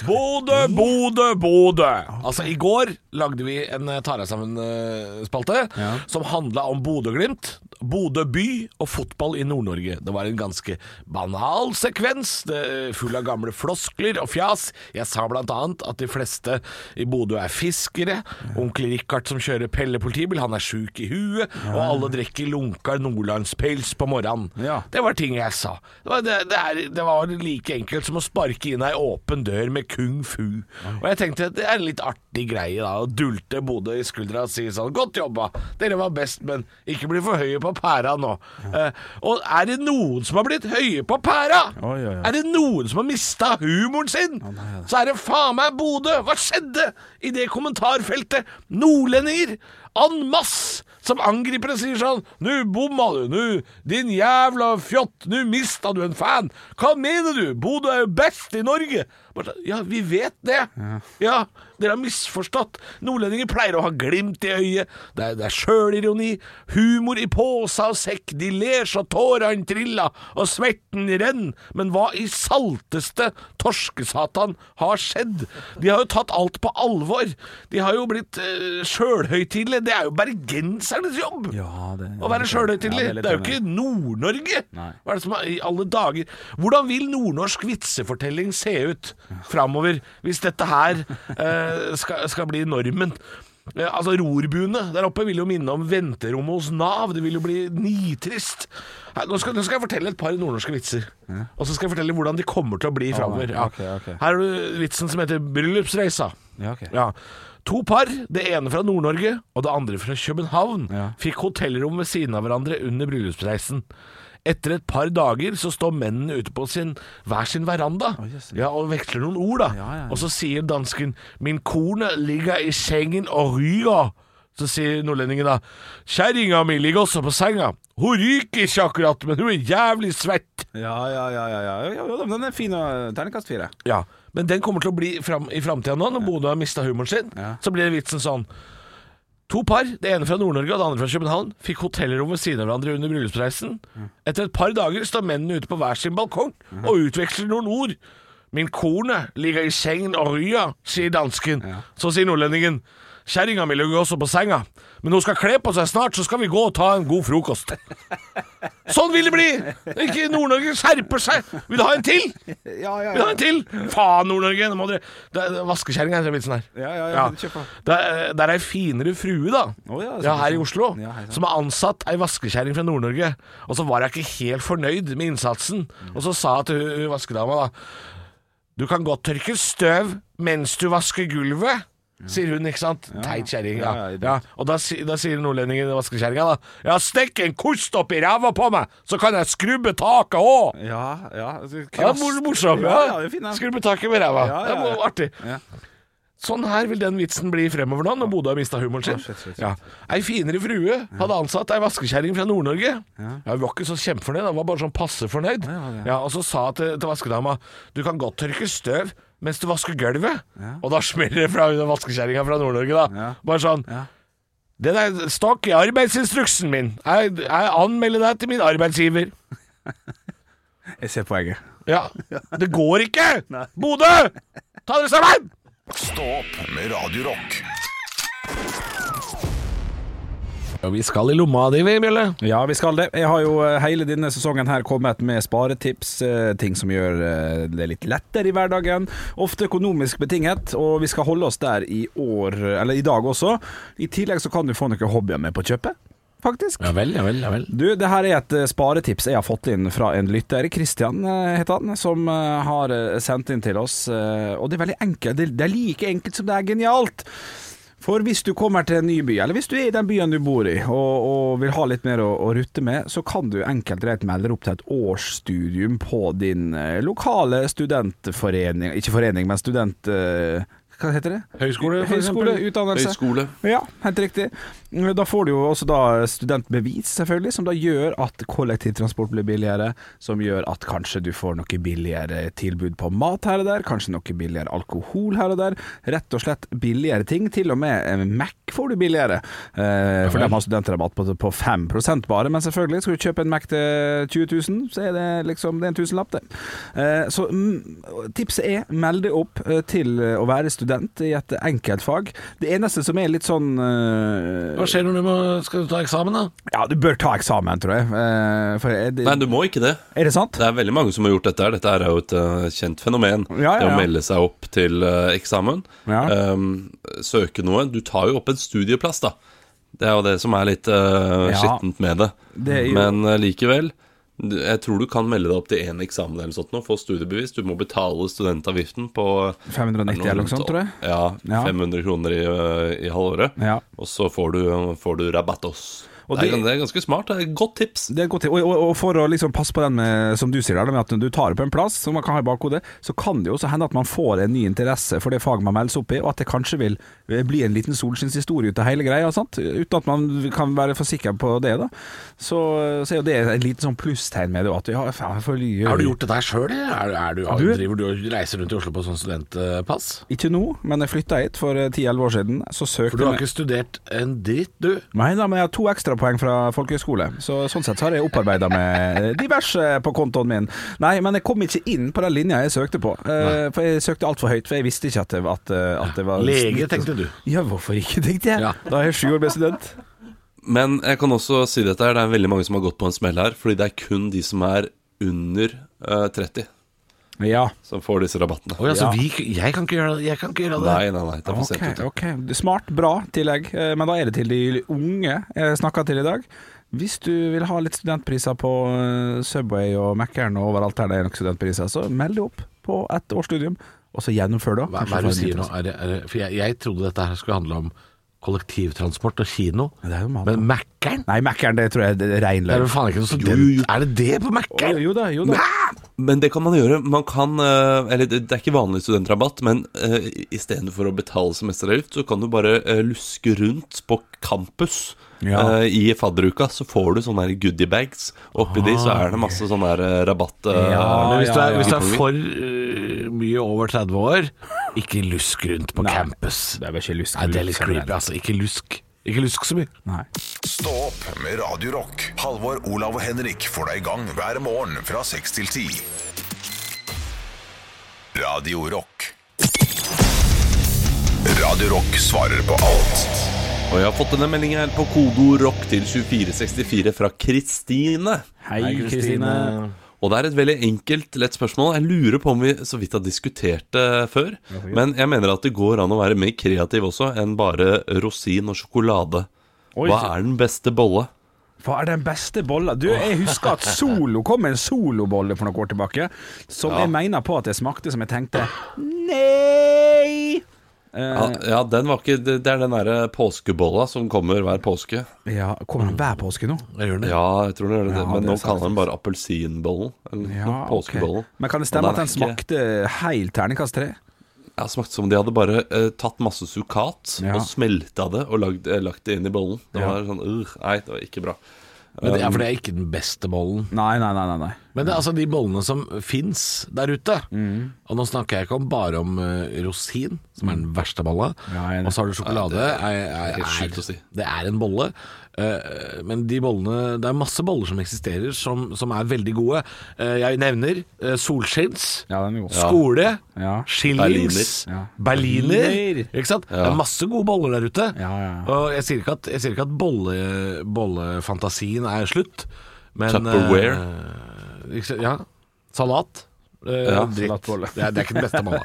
Bodø, Bodø, Bodø! Altså, i går lagde vi en Tara sammen-spalte Ja. som handla om Bodø-Glimt, Bodø by og fotball i Nord-Norge. Det var en ganske banal sekvens, full av gamle floskler og fjas. Jeg sa blant annet at de fleste i Bodø er fiskere. Onkel Richard som kjører Pelle politibil, han er sjuk i huet. Og alle drikker lunka nordlandspils på morgenen. Ja. Det var ting jeg sa. Det var, det, det, er, det var like enkelt som å sparke inn ei åpen dør med kung fu. Og jeg tenkte det er en litt artig greie da, å dulte Bodø i skuldra og si sånn Godt jobba, dere var best, men ikke bli for høye på pæra nå. Eh, og er det noen som har blitt høye på pæra? Oi, oi, oi. Er det noen som har mista humoren sin? Så er det faen meg Bodø! Hva skjedde i det kommentarfeltet? Nordlendinger en masse som angriper og sier sånn Nu bomma du, nu, din jævla fjott, nu mista du en fan. Hva mener du? Bodø er jo best i Norge. Sånn, Ja, vi vet det. Ja, dere har misforstått. Nordlendinger pleier å ha glimt i øyet. Det er, det er sjølironi, humor i påsa og sekk. De ler så tårene triller og smerten renner. Men hva i salteste torskesatan har skjedd? De har jo tatt alt på alvor. De har jo blitt uh, sjølhøytidelige. Det er jo bergensernes jobb! Ja, det- Å være sjølhøytidelig. Ja, det det er jo ikke Nord-Norge. Hva er det som er i alle dager Hvordan vil nordnorsk vitsefortelling se ut framover hvis dette her eh, skal, skal bli normen? Eh, altså Rorbuene der oppe vil jo minne om venterommet hos Nav. Det vil jo bli nitrist. Her, nå, skal, nå skal jeg fortelle et par nordnorske vitser. Og så skal jeg fortelle hvordan de kommer til å bli framover. Ja. Okay, okay. Her har du vitsen som heter Bryllupsreisa. Ja, okay. Ja. To par, det ene fra Nord-Norge og det andre fra København, Ja. fikk hotellrom ved siden av hverandre under bryllupsreisen. Etter et par dager så står mennene ute på sin, hver sin veranda jøss. ja, og veksler noen ord. da Ja, ja. Og så sier dansken 'Min kone ligger i sengen og ryger'. Så sier nordlendingen da 'Kjerringa mi ligger også på senga'. Hun ryker ikke akkurat, men hun er jævlig svett. Ja, ja, ja. ja, ja. ja, ja den er fin. Terningkast fire. Ja, men den kommer til å bli fram, i framtida nå, når Bodø har mista humoren sin. Så blir vitsen sånn To par, det ene fra Nord-Norge og det andre fra København, fikk hotellrom ved siden av hverandre under bryllupsreisen. Etter et par dager står mennene ute på hver sin balkong og utveksler noen ord. Min kone ligger i sengen og ryer, sier dansken. Så sier nordlendingen Kjerringa mi ligger også på senga, men hun skal kle på seg snart, så skal vi gå og ta en god frokost. Sånn vil det bli! Ikke Nord-Norge skjerper seg! Vil du ha en til? Ja, ja, Vil du ha en til? Faen, Nord-Norge! Nå må dere Vaskekjerringa er vitsen her. Ja, ja, ja, ja. på. Det er, ei finere frue, da. oh, ja, ja, her i Oslo. Ja, hei sann. som har ansatt ei vaskekjerring fra Nord-Norge. Og så var jeg ikke helt fornøyd med innsatsen. Og så sa jeg til vaskedama da Du kan godt tørke støv mens du vasker gulvet. Sier hun, ikke sant? Teit kjerring. Ja. Ja, ja, Ja, og da, da sier nordlendingen vaskekjerringa da Ja, stikk en kost opp i ræva på meg, så kan jeg skrubbe taket òg! Ja, ja. altså, Ja, morsomt, morsom. Ja, Ja, ja, er fin, den. Skrubbe taket med ræva. Ja, ja, Det var artig. Ja. Sånn her vil den vitsen bli fremover nå, når Bodø har mista humoren sin. Shit, shit, shit. Ja. Ei finere frue hadde ansatt ei vaskekjerring fra Nord-Norge. Ja. Hun var ikke så kjempefornøyd, hun var bare sånn passe fornøyd. Ja, og så sa hun til, til vaskedama du kan godt tørke støv mens du vasker gulvet. Og da smeller det fra hun vaskekjerringa fra Nord-Norge, da. Ja. Bare sånn Ja. Det der står ikke i arbeidsinstruksen min. Jeg, jeg anmelder deg til min arbeidsgiver. Jeg ser poenget. Ja. Det går ikke! Bodø! Ta dere sammen! Stå opp med Radio Rock. Ja, vi skal i lomma di, vi, Bjølle. Ja, vi skal det. Jeg har jo eh, hele denne sesongen her kommet med sparetips, eh, ting som gjør eh, det litt lettere i hverdagen. Ofte økonomisk betinget, og vi skal holde oss der i år, eller i dag også. I tillegg så kan du få noen hobbyer med på kjøpet, faktisk. Ja vel, ja vel, ja vel. Du, det her er et sparetips jeg har fått inn fra en lytter, Christian eh, heter han, som har sendt inn til oss. Og det er veldig enkelt. Det det er like enkelt som det er genialt. For hvis du kommer til en ny by, eller hvis du er i den byen du bor i, og, og vil ha litt mer å, å rutte med, så kan du enkelt og greit melde deg opp til et årsstudium på din eh, lokale studentforening Ikke forening, men student... eh, hva heter det? Høyskole, for Høyskole, eksempel. utdannelse. Høyskole. Ja, helt riktig. Da får du jo også studentbevis, selvfølgelig, som da gjør at kollektivtransport blir billigere, som gjør at kanskje du får noe billigere tilbud på mat her og der, kanskje noe billigere alkohol her og der. Rett og slett billigere ting. Til og med en Mac får du billigere, eh, for de har studentrabatt på, på 5% bare. Men selvfølgelig, skal du kjøpe en Mac til 20 000, så er det liksom det er en tusenlapp, det. Eh, så mm, tipset er meld deg opp eh, til å være student i et enkeltfag. Det eneste som er litt sånn eh, Hva skjer når du må, skal du ta eksamen, da? Ja, du bør ta eksamen, tror jeg. Eh, for det, Nei, du må ikke det. er det sant? Det er veldig mange som har gjort dette. Dette er jo et eh, kjent fenomen. Ja, ja, Det å melde seg opp til eh, eksamen. Ja. Ehm, søke noe. Du tar jo opp en studieplass, da. Det er jo det som er litt uh, skittent med det. Det jo- Men likevel. Jeg tror du kan melde deg opp til én eksamen eller sånt nå, få studiebevis. Du må betale studentavgiften på 590 eller noe sånt, tror jeg. Ja, Ja. 500 kroner i, eh, i halvåret. Ja. Og så får du, får du rabattos. Og det, det- er ganske smart. Det er et godt tips. Det er et godt tips. Og, og, og for å liksom passe på den med, som du sier der, med at du tar det på en plass, som man kan ha i bakhodet, så kan det jo også hende at man får en ny interesse for det faget man melder seg opp i, og at det kanskje vil bli en liten solskinnshistorie ut av hele greia, sant? uten at man kan være for sikker på det. da Så, så er jo det et lite sånn plusstegn med det. At ja, for, Har du gjort det der sjøl, eller er, er driver du og reiser rundt i Oslo på sånn studentpass? Ikke nå, men jeg flytta hit for 10-11 år siden. Så søkte For du har ikke studert en dritt, du. Nei da, men jeg har to ekstrapoeng fra folkehøyskole, så sånn sett så har jeg opparbeida med diverse på kontoen min. Nei, men jeg kom ikke inn på den linja jeg søkte på, Uh, for jeg søkte altfor høyt, for jeg visste ikke at det, at, eh, at det var Lege, tenkte du. Ja, hvorfor ikke, tenkte jeg. Ja. Da er jeg sju år president. student. Men jeg kan også si dette her, det er veldig mange som har gått på en smell her, fordi det er kun de som er under uh, 30 Ja. som får disse rabattene. Oh, ja, så Ja. vi, jeg kan ikke gjøre det? Jeg kan ikke gjøre det. Nei, nei, nei, det er for Ok, sent ute. ok. Smart, bra tillegg. Eh, Men da er det til de unge jeg snakka til i dag. Hvis du vil ha litt studentpriser på eh, Subway og Mækkern og overalt der det er nok studentpriser, så meld deg opp på et årsstudium, og så gjennomfør det. Hva, hva er det du sier nå? Er det, er det, for jeg, jeg trodde dette her skulle handle om kollektivtransport og kino. Det er jo mat, Men da. Mækkern? Nei, Mækkern, det tror jeg det er rein Det er løgn. jo faen ikke noe student... Er det det på Jo, Mækkern? jo da, jo da. Men det kan man gjøre. Man kan eh, Eller det er ikke vanlig studentrabatt, men uh, istedenfor å betale semesteravgift, så kan du bare eh, luske rundt på campus. Ja. Eh, I fadderuka så får du sånne her goodiebags. Oppi de så er det masse sånn her eh, rabatt. eh, Ja, Men hvis du er, hvis du er for mye over 30 år, ikke lusk rundt på Nei. campus. Det er vel ikke lusk, Nei, det er litt creepy, altså. Ikke lusk. Ikke lusk så mye. Nei. Stå opp med Radio Rock. Halvor, Olav og Henrik får deg i gang hver morgen fra 6 til 10. Radio Rock. Radio Rock svarer på alt. Og jeg har fått denne meldingen her på kodo rock til 2464 fra Kristine. Hei, Kristine. Og det er et veldig enkelt, lett spørsmål. Jeg lurer på om vi så vidt har diskutert det før. Men jeg mener at det går an å være mer kreativ også enn bare rosin og sjokolade. Oi, Hva er den beste bolle? Hva er den beste bolla? Du, jeg husker at Solo kom med en solobolle for noen år tilbake, som Ja. jeg mener på at det smakte som jeg tenkte Nei! Ja, ja, den var ikke Det det er den derre påskebolla som kommer hver påske. Ja, Kommer den hver påske nå? Jeg gjør det. Ja, jeg tror den gjør det, Ja, men det nå er kaller den bare appelsinbollen. Eller Ja, påskebollen. ok. Men kan det stemme den at den ikke- smakte heil terningkast tre? Ja, smakte som om de hadde bare eh, tatt masse sukat Ja. og smelta det og lagd, eh, lagt det inn i bollen. Det Ja. var sånn uh, Nei, det var ikke bra. Men det, ja, for det er ikke den beste bollen. Nei, nei, nei. nei, nei. Men det altså de bollene som fins der ute. Mm. Og nå snakker jeg ikke om bare om eh, rosin, som er den verste bolla. Er og så har du sjokolade. Det er, er, helt sjukt å si. Det er en bolle. Eh, men de bollene Det er masse boller som eksisterer, som, som er veldig gode. Eh, jeg nevner uh, solskinns. Ja, den er god. Skole, Ja. skillings, Berliner. Ja. berliner. Berliner. Ikke sant? Det er masse gode boller der ute. Ja, ja. Og jeg sier ikke at, jeg sier ikke at bolle, bollefantasien er slutt, men Tupperware. eh? Ja. Salat. Eh, Ja, dritt. Det er, det er ikke den beste mamma.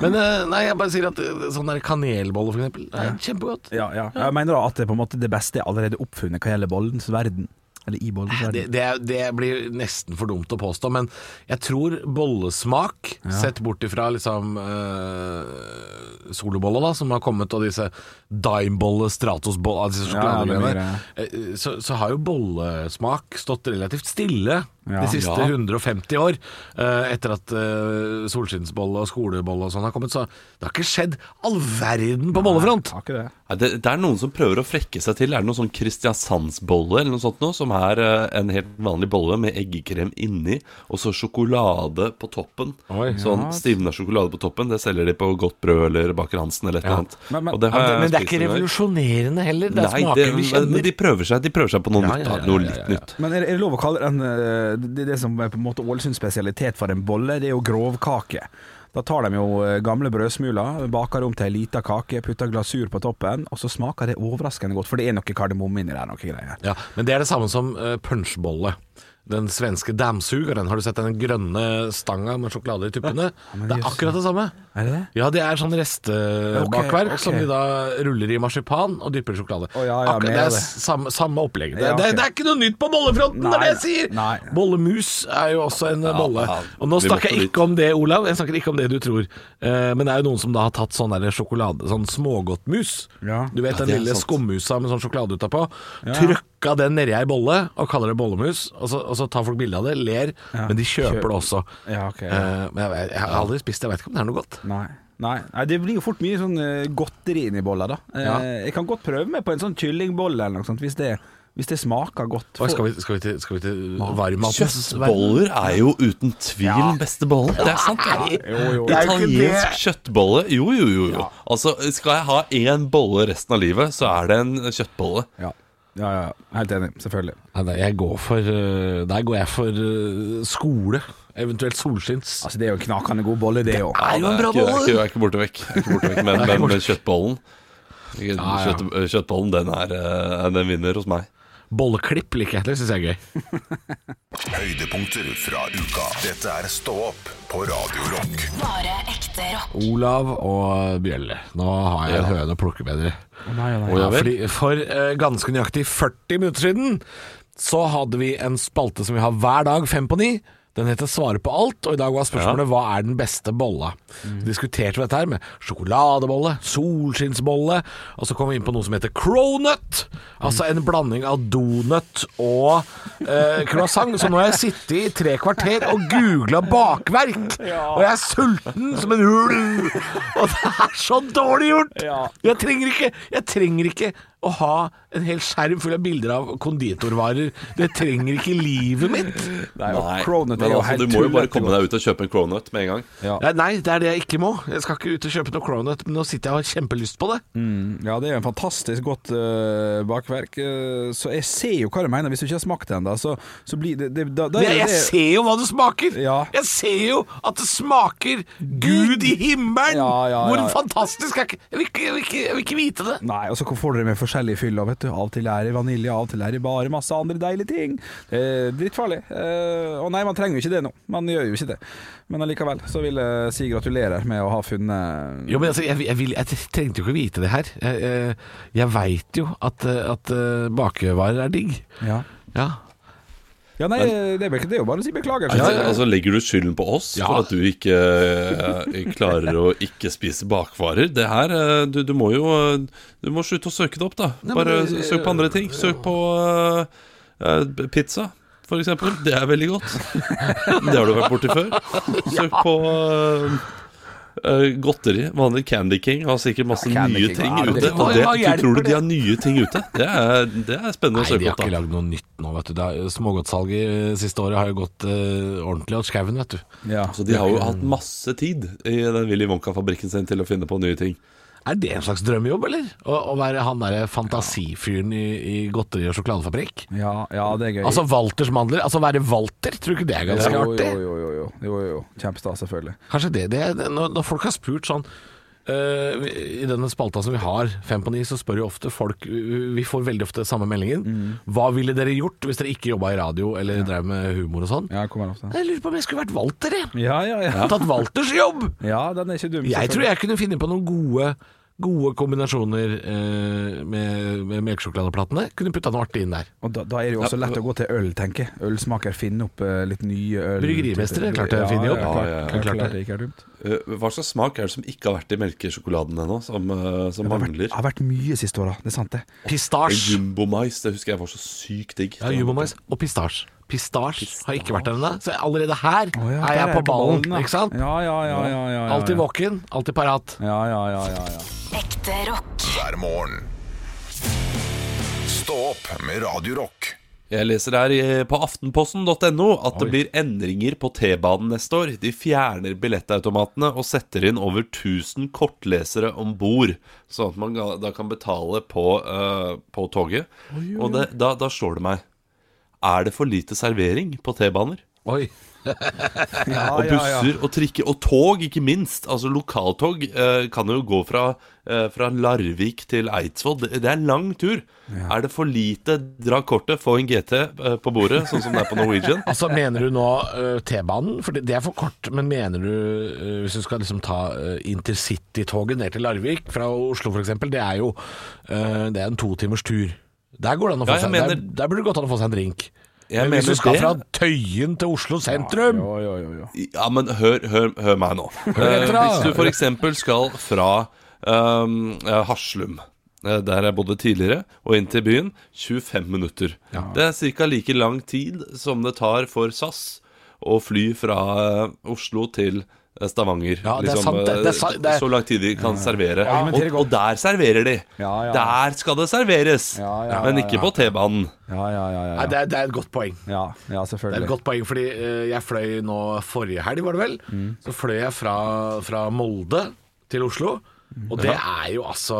Men eh, nei, jeg bare sier at eh, sånn der kanelbolle, for eksempel, det er kjempegodt. Ja, ja. Jeg mener da at det, på en måte, det beste er allerede oppfunnet hva gjelder bollens verden. Eller i bollens Det, verden. det, det blir nesten for dumt å påstå, men jeg tror bollesmak, sett bort ifra liksom uh, solobolle, da, som har kommet, og disse Dimebolle, stratosbolle, disse sjokoladegreiene, så, så har jo bollesmak stått relativt stille Ja. de siste Ja. 150 år, eh, etter at uh, solskinnsbolle og skolebolle og sånn har kommet. Så det har ikke skjedd all verden på bollefront. Har det. Nei, det, det er noen som prøver å frekke seg til. Er det noen sånn Kristiansandsbolle eller noe sånt noe? Som er eh, en helt vanlig bolle med eggekrem inni, og så sjokolade på toppen. Oi. sånn stivna sjokolade på toppen. Det selger de på Godt brød eller Baker Hansen eller et eller annet. Men- men- Og det Ja, men det er ikke revolusjonerende heller. Det er Nei, smaker det, vi men kjenner. de prøver seg De prøver seg på noe Ja, nytt. ja, ja, Noe ja, litt ja, ja. nytt. Men er, er det lov å kalle den eh, det, det som er på en måte Ålesunds spesialitet for en bolle, det er jo grovkake. Da tar de jo eh, gamle brødsmuler, baker om til ei lita kake, putter glasur på toppen, og så smaker det overraskende godt, for det er noe kardemomme inni der, noe greier. Ja, men det er det samme som uh, punchbolle. Den svenske damsugeren. Har du sett den grønne stanga med sjokolade i tuppene? det er akkurat det samme. Er det? Ja, det er sånn restebakverk okay, okay. som de da ruller i marsipan og dypper i sjokolade. Oh, ja, ja, Akkurat, det er det. samme, samme opplegg. Det, Ja, det, det er ikke noe nytt på bollefronten, det er det jeg sier! nei. Bollemus er jo også en bolle. Og nå snakker jeg ikke om det, Olav. Jeg snakker ikke om det du tror. Uh, men det er jo noen som da har tatt sånn der sjokolade, sånn smågodtmus. Ja. Du vet Ja, den lille skummusa med sånn sjokolade utapå. Ja. Trykka den nedi ei bolle og kaller det bollemus. Og så, og så tar folk bilde av det, ler, men de kjøper Kjøp. det også. Ja, ok. Uh, men jeg, jeg har aldri spist det, jeg vet ikke om det er noe godt. Nei. Nei. Nei, det blir jo fort mye sånn eh, godteri inni bolla, da. Eh, Ja. Jeg kan godt prøve meg på en sånn kyllingbolle eller noe sånt, hvis det, hvis det smaker godt. Oi, skal, vi, skal, vi til, skal vi til varmmatens? Kjøttboller er jo uten tvil den beste bollen. Det er sant. det. Jo, jo. Jo Italiensk kjøttbolle? Jo, jo, jo. jo. Altså, Skal jeg ha én bolle resten av livet, så er det en kjøttbolle. Ja. Ja, ja. Helt enig. Selvfølgelig. Nei, jeg går for, eh, der går jeg for eh, skole. Eventuelt solskinns. Altså, det er jo en knakende god bolle, det òg. er jo en bra bolle. Jeg er ikke borte vekk. Men, men, kjøttbollen. Kjøtt, Kjøttbollen, den, er, eh, den vinner hos meg. Bolleklipp liker jeg. Det syns jeg er gøy. Høydepunkter fra uka. Dette er Stå opp på Radiorock. Bare ekte rock. Olav og Bjelle. nå har jeg en Ja. høne å plukke med dere. Nei, nei. Ja, fordi for uh, ganske nøyaktig 40 minutter siden så hadde vi en spalte som vi har hver dag fem på ni. Den heter Svare på alt, og i dag var spørsmålet hva er den beste bolla. Så diskuterte vi dette her med sjokoladebolle, solskinnsbolle, og så kom vi inn på noe som heter cronut. Altså en blanding av donut og eh, croissant. Så nå har jeg sittet i tre kvarter og googla bakverk, og jeg er sulten som en ulv. Og det er så dårlig gjort! Ja. Jeg trenger ikke Jeg trenger ikke å ha en hel skjerm full av bilder av konditorvarer. Det trenger ikke livet mitt. Nei, Nei, Cronut men altså, du må jo bare komme deg ut og kjøpe en cronut med en gang. Ja. Nei, Nei, det er det jeg ikke må. Jeg skal ikke ut og kjøpe noe Cronut, men nå sitter jeg og har kjempelyst på det. Ja, det er jo en fantastisk godt uh, bakverk. Uh, så jeg ser jo hva du mener. Hvis du ikke har smakt det ennå, så, så blir det, det da, da Men jeg, det, jeg ser jo hva det smaker! Ja. Jeg ser jo at det smaker Gud i himmelen! Ja, ja, Hvor ja. fantastisk er ikke jeg jeg, vil ikke, jeg vil ikke vite det. Nei, og så får dere med forskjellige fyller. Vet du. Av og til er det vanilje, av og til er det bare masse andre deilige ting. Det er drittfarlig. Eh, og nei, man trenger jo ikke det nå. Man gjør jo ikke det. Men allikevel så vil jeg si gratulerer med å ha funnet Jo, men altså, jeg, jeg, vil, jeg trengte jo ikke vite det her. Jeg, jeg, jeg veit jo at, eh, at eh, bakevarer er digg. Ja. Ja. Ja, nei, det er, ikke- det er jo bare å si beklager. Altså, altså Legger du skylden på oss Ja. for at du ikke eh, klarer å ikke spise bakvarer? Det her, eh, du, du må jo eh, Du må slutte å søke det opp, da. Nei, Bare men, søk på andre ting. Søk på eh, eh, pizza, for eksempel. Det er veldig godt. Det har du vært borti før. Søk på eh, eh, godteri. Vanlig Candy King har sikkert masse Ja, nye King, ting ute. Og det, det, tror du de har nye ting ute? Det er, det er spennende å Nei, de har ikke lagd noe nytt nå, vet du. Smågodtsalget eh, siste året har jo gått uh, ordentlig åt skauen, vet du. ja. Så de har jo hatt masse tid i den Willy Wonka-fabrikken sin til å finne på nye ting. Er det en slags drømmejobb, eller? Å, å være han derre fantasifyren i, i godteri- og sjokoladefabrikk? Ja, ja, det er gøy. Altså Walters mandler. Altså være Walter, tror du ikke det er ganske jo, artig? jo, jo, jo, jo, jo, jo. Kjempestas, selvfølgelig. Kanskje det, det er- når, når folk har spurt sånn eh, I denne spalta som vi har, Fem på ni, så spør jo ofte folk Vi får veldig ofte samme meldingen. Mm. Hva ville dere gjort hvis dere ikke jobba i radio eller drev med humor og sånn? Ja. Jeg lurer på om jeg skulle vært Walter, jeg. Ja, ja, ja. Tatt Walters jobb! Ja, den er ikke dum. Jeg tror jeg kunne finne på noen gode Gode kombinasjoner eh, med, med melkesjokoladeplatene. Kunne putta noe artig inn der. Og da, da er det jo også lett å gå til øl, tenker jeg. Ølsmaker finner opp eh, litt nye øl. Bryggerimester, det er klart å finne opp. Ja, ja, Ja, ja, ja, klart, klart klart det. det ikke er dumt. Eh, Hva slags smak er det som ikke har vært i melkesjokoladen ennå, som, eh, som Det mangler? har vært mye siste åra, det er sant det. Pistasje. Jumbomais, det husker jeg var så sykt digg. Ja, jumbomais og pistasje. Pistasje har ikke vært der ennå, så allerede her oh, ja, er jeg på ballen. ballen Ikke sant? Ja, ja, ja. ja, ja, ja, Alltid våken, alltid parat. Ja, ja, ja, ja, ja. Ekte rock. hver morgen. Stå opp med Radio Rock. Jeg leser her på aftenposten.no at det blir endringer på T-banen neste år. De fjerner billettautomatene og setter inn over 1000 kortlesere om bord, sånn at man da kan betale på, uh, på toget. Og det, da, da slår det meg. Er det for lite servering på T-baner? Oi. ja, Og ja, ja. busser og trikker, og tog, ikke minst. Altså Lokaltog eh, kan jo gå fra, eh, fra Larvik til Eidsvoll. Det, det er en lang tur. Er det for lite dra kortet, få en GT eh, på bordet, sånn som det er på Norwegian? Altså, mener du nå uh, T-banen? For det, det er for kort. Men mener du, uh, hvis du skal liksom ta uh, intercity-toget ned til Larvik fra Oslo f.eks., det er jo uh, Det er en totimers tur. Der går det an å få Ja, seg mener- der, der burde det gått an å få seg en drink. Jeg Men hvis du skal det- fra Tøyen til Oslo sentrum Jo, jo, jo, jo. Ja, men hør, hør, hør meg nå. Hør etter, hvis du f.eks. skal fra um, eh, Haslum eh, der jeg bodde tidligere, og inn til byen 25 minutter. Det er ca. like lang tid som det tar for SAS å fly fra eh, Oslo til eh, Stavanger. Ja, det er sant, det. Det er sa- det Så lang tid de kan servere. Ja, og, og der serverer de. Ja, ja. Der skal det serveres! Ja, ja, men ikke ja. på T-banen. Ja, ja, ja. Nei, ja, det, er, det er et godt poeng. ja. ja, ja Det er et godt poeng, fordi eh, jeg fløy nå forrige helg, var det vel? Mm. Så fløy jeg fra, fra Molde til Oslo. Og det er jo altså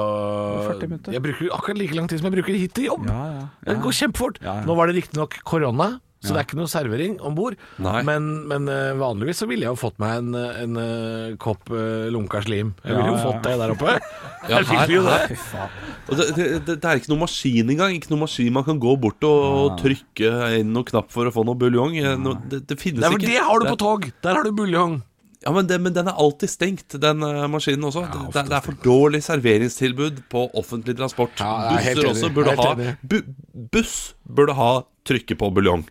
40 minutter. Jeg bruker akkurat like lang tid som jeg bruker hit til jobb. Ja, ja, ja. Det går kjempefort. Ja, ja. Nå var det riktignok korona, så det er ikke noe servering om bord. Men, men eh, vanligvis så ville jeg jo fått meg en, en, eh, kopp eh, lunka slim. Jeg ville Ja, jo ja. fått det der oppe. Ja, her, her. det. Og det, det, er ikke noe maskin engang. Ikke noe maskin man kan gå bort og, og trykke inn noen knapp for å få noe buljong. Eh, No, det, det finnes Nei, ikke. det har du på tog! Der har du buljong. Ja, men, det, men den er alltid stengt, den eh, maskinen også. det, det, det er for dårlig serveringstilbud på offentlig transport. Ja, er Busser også burde ha bu, Buss burde ha trykke på buljong.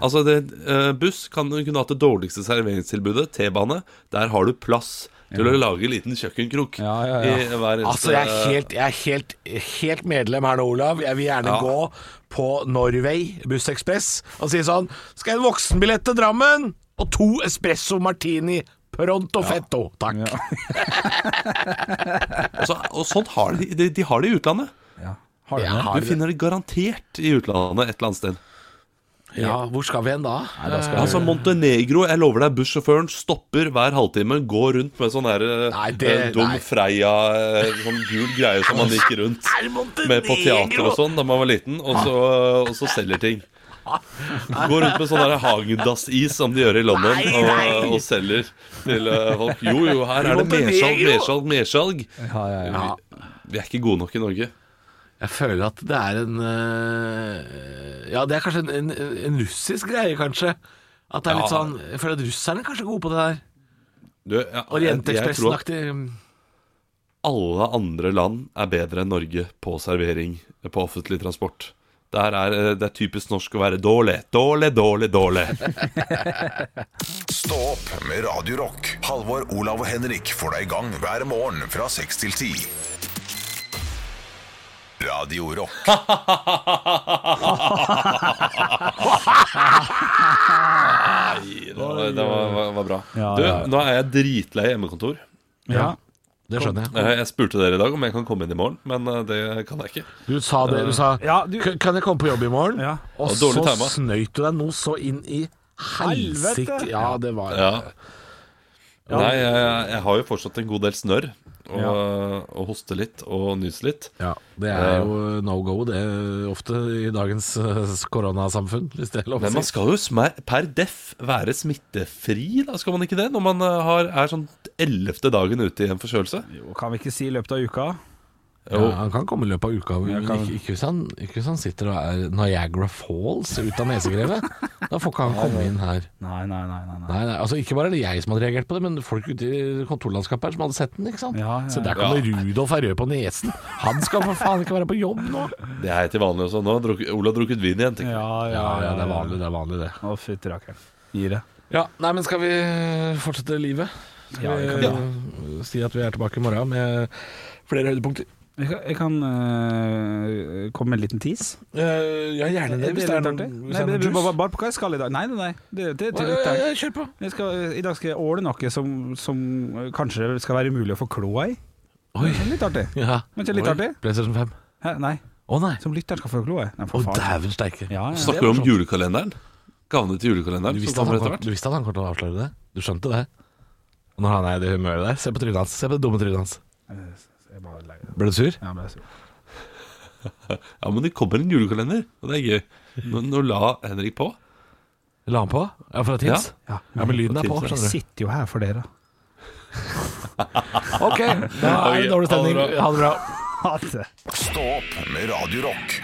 Altså, det, uh, buss kan kunne hatt det dårligste serveringstilbudet. T-bane, der har du plass til å lage en liten kjøkkenkrok Ja, ja, ja. i hver eneste Altså, jeg er helt, jeg er helt, helt medlem her nå, Olav. Jeg vil gjerne Ja. gå på Norway Bussekspress og si sånn Skal jeg ha en voksenbillett til Drammen? Og to espresso martini pronto fetto. Takk. Og, så, og sånt har de, de. De har det i utlandet. Ja. Har de, Du finner det garantert i utlandet et eller annet sted. Ja, hvor skal vi hen da? Nei, da skal Altså Montenegro, jeg lover deg, bussjåføren stopper hver halvtime, går rundt med sånn her eh, Nei, det- dum nei. Freia, eh, sånn gul greie som man gikk rundt med på teater og sånn da man var liten, og så, og så selger ting. Går rundt med sånn der Hagendass-is som de gjør i London, Nei, og, og selger til eh, folk. Jo, jo, her er det mersalg, mersalg, mersalg. Ja, ja, ja. Vi er ikke gode nok i Norge. Jeg føler at det er en øh, Ja, det er kanskje en, en, en russisk greie, kanskje. At det er litt Ja. sånn Jeg føler at russerne er kanskje gode på det der. Du, ja, Orientekspressen-aktig. alle andre land er bedre enn Norge på servering på offentlig transport. Der er, eh, det er typisk norsk å være dårlig, dårlig, dårlig, dårlig. Stå opp med Radio Rock. Halvor, Olav og Henrik får deg i gang hver morgen fra 6 til 10. Radio Rock. Nei, det var, det var, var, bra. Ja, du, nå er jeg dritlei hjemmekontor. ja. Det skjønner jeg. Jeg spurte dere i dag om jeg kan komme inn i morgen, men eh, det kan jeg ikke. Du sa det. Du sa Ja, du- 'Kan jeg komme på jobb i morgen?' Ja. Og så snøyt du deg noe så inn i helsike. Ja, det var Ja. Nei, jeg, jeg har jo fortsatt en god del snørr. Og, og hoste litt og nyse litt. Ja, det er jo no go, det er ofte i dagens eh, koronasamfunn, hvis det er lov Men man skal jo per def være smittefri, da skal man ikke det? Når man eh, har, er sånn ellevte dagen ute i en forkjølelse? Jo, kan vi ikke si i løpet av uka? Ja, han kan komme i løpet av uka, men kan- ikke, ikke, hvis han, ikke hvis han sitter og er Niagara Falls ut av nesegrevet. Da får ikke han komme inn her. Nei, nei, nei. nei, nei. Nei, nei, altså Ikke bare er det jeg som hadde reagert på det, men folk ute i kontorlandskapet her som hadde sett den. ikke sant? Ja, ja, Så der kommer Rudolf er rød på nesen. Han skal for faen ikke være på jobb nå! Det er til vanlig også. Nå har Ola drukket vin igjen. tenker jeg. Ja, Ja, ja, det er vanlig, det er vanlig, det. Å, fytti rakkeren. Gir det. Ja, Nei, men skal vi fortsette livet? Skal Ja, vi si at vi er tilbake i morgen med flere høydepunkter? Jeg kan, jeg kan øh, komme med en liten tease. ja, gjerne det. Hvis det er noe artig. hvis Nei, det er det bare, bare på hva jeg skal i dag. Nei, nei, nei. Det, det, det, det, det, Kjør på. jeg skal, I dag skal jeg åle noe som, som kanskje skal være umulig å få kloa i. Oi. Litt artig. Ja. Men ikke litt Oi, artig? PlayStation 5. Hæ? Nei, Å nei. som lytteren skal få kloa i. Å dæven steike. Ja, ja. Snakker du om julekalenderen? Gavene til julekalenderen Du visste, han, hvert? du visste at han kom til å avsløre det? Du skjønte det? Når han er i det humøret der, se på trynet hans. Se på det dumme trynet hans. Jeg bare legger det. Ble du sur? Ja, ble jeg sur. Ja, men det kommer en julekalender, og det er gøy. Nå, nå la Henrik på. La han på? Ja, fra Teams? Ja. Ja, men lyden er på, Jeg sitter jo her for dere. Ok, da er det dårlig stemning. Ha det bra. Ha det Stopp Stå opp med Radio Rock.